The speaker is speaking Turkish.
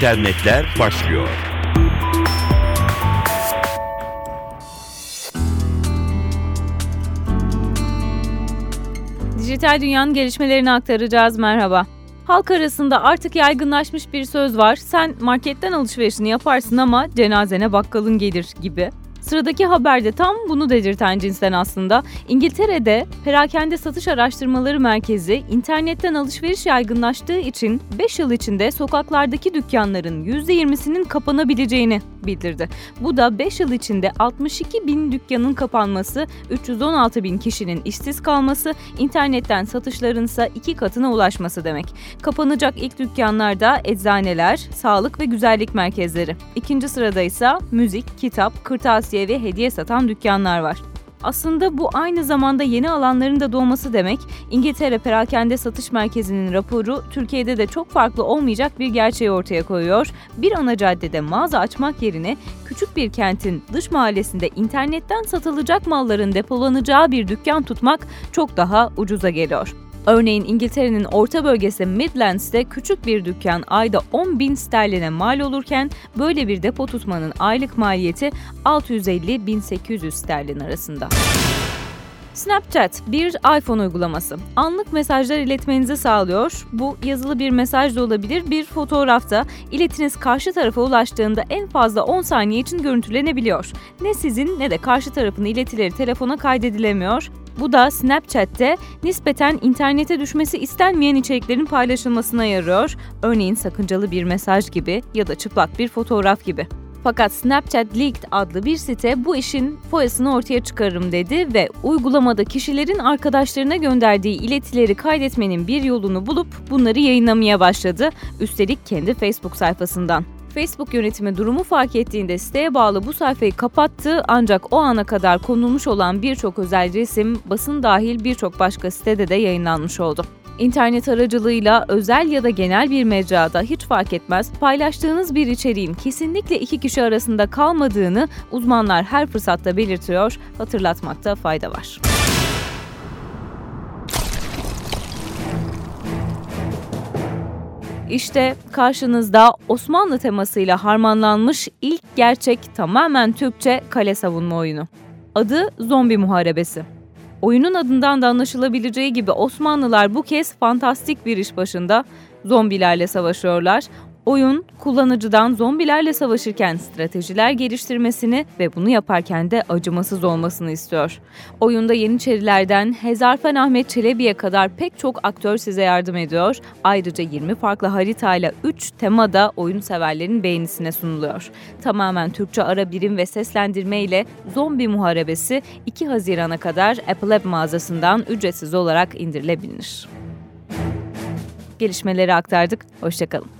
İnternetler başlıyor. Dijital dünyanın gelişmelerini aktaracağız. Merhaba. Halk arasında artık yaygınlaşmış bir söz var. Sen marketten alışverişini yaparsın ama cenazene bakkalın gelir gibi. Sıradaki haberde tam bunu dedirten cinsten aslında. İngiltere'de perakende satış araştırmaları merkezi internetten alışveriş yaygınlaştığı için 5 yıl içinde sokaklardaki dükkanların %20'sinin kapanabileceğini bildirdi. Bu da 5 yıl içinde 62 bin dükkanın kapanması, 316 bin kişinin işsiz kalması, internetten satışların ise iki katına ulaşması demek. Kapanacak ilk dükkanlarda eczaneler, sağlık ve güzellik merkezleri. İkinci sırada ise müzik, kitap, kırtasiye ve hediye satan dükkanlar var. Aslında bu aynı zamanda yeni alanların da doğması demek. İngiltere Perakende Satış Merkezi'nin raporu Türkiye'de de çok farklı olmayacak bir gerçeği ortaya koyuyor. Bir ana caddede mağaza açmak yerine küçük bir kentin dış mahallesinde internetten satılacak malların depolanacağı bir dükkan tutmak çok daha ucuza geliyor. Örneğin İngiltere'nin orta bölgesi Midlands'te küçük bir dükkan ayda 10 bin sterline mal olurken böyle bir depo tutmanın aylık maliyeti 650-1800 sterlin arasında. Snapchat bir iPhone uygulaması. Anlık mesajlar iletmenizi sağlıyor. Bu yazılı bir mesaj da olabilir, bir fotoğrafta. İletiniz karşı tarafa ulaştığında en fazla 10 saniye için görüntülenebiliyor. Ne sizin ne de karşı tarafın iletileri telefona kaydedilemiyor. Bu da Snapchat'te nispeten internete düşmesi istenmeyen içeriklerin paylaşılmasına yarıyor. Örneğin sakıncalı bir mesaj gibi ya da çıplak bir fotoğraf gibi. Fakat Snapchat Leaked adlı bir site bu işin foyasını ortaya çıkarırım dedi ve uygulamada kişilerin arkadaşlarına gönderdiği iletileri kaydetmenin bir yolunu bulup bunları yayınlamaya başladı. Üstelik kendi Facebook sayfasından. Facebook yönetimi durumu fark ettiğinde siteye bağlı bu sayfayı kapattı ancak o ana kadar konulmuş olan birçok özel resim basın dahil birçok başka sitede de yayınlanmış oldu. İnternet aracılığıyla özel ya da genel bir mecrada hiç fark etmez paylaştığınız bir içeriğin kesinlikle iki kişi arasında kalmadığını uzmanlar her fırsatta belirtiyor, hatırlatmakta fayda var. İşte karşınızda Osmanlı temasıyla harmanlanmış ilk gerçek tamamen Türkçe kale savunma oyunu. Adı Zombi Muharebesi. Oyunun adından da anlaşılabileceği gibi Osmanlılar bu kez fantastik bir iş başında zombilerle savaşıyorlar Oyun, kullanıcıdan zombilerle savaşırken stratejiler geliştirmesini ve bunu yaparken de acımasız olmasını istiyor. Oyunda Yeniçerilerden Hezarfen Ahmet Çelebi'ye kadar pek çok aktör size yardım ediyor. Ayrıca 20 farklı haritayla 3 tema da oyun severlerin beğenisine sunuluyor. Tamamen Türkçe ara birim ve seslendirme ile Zombi Muharebesi 2 Haziran'a kadar Apple App mağazasından ücretsiz olarak indirilebilir. Gelişmeleri aktardık. Hoşçakalın.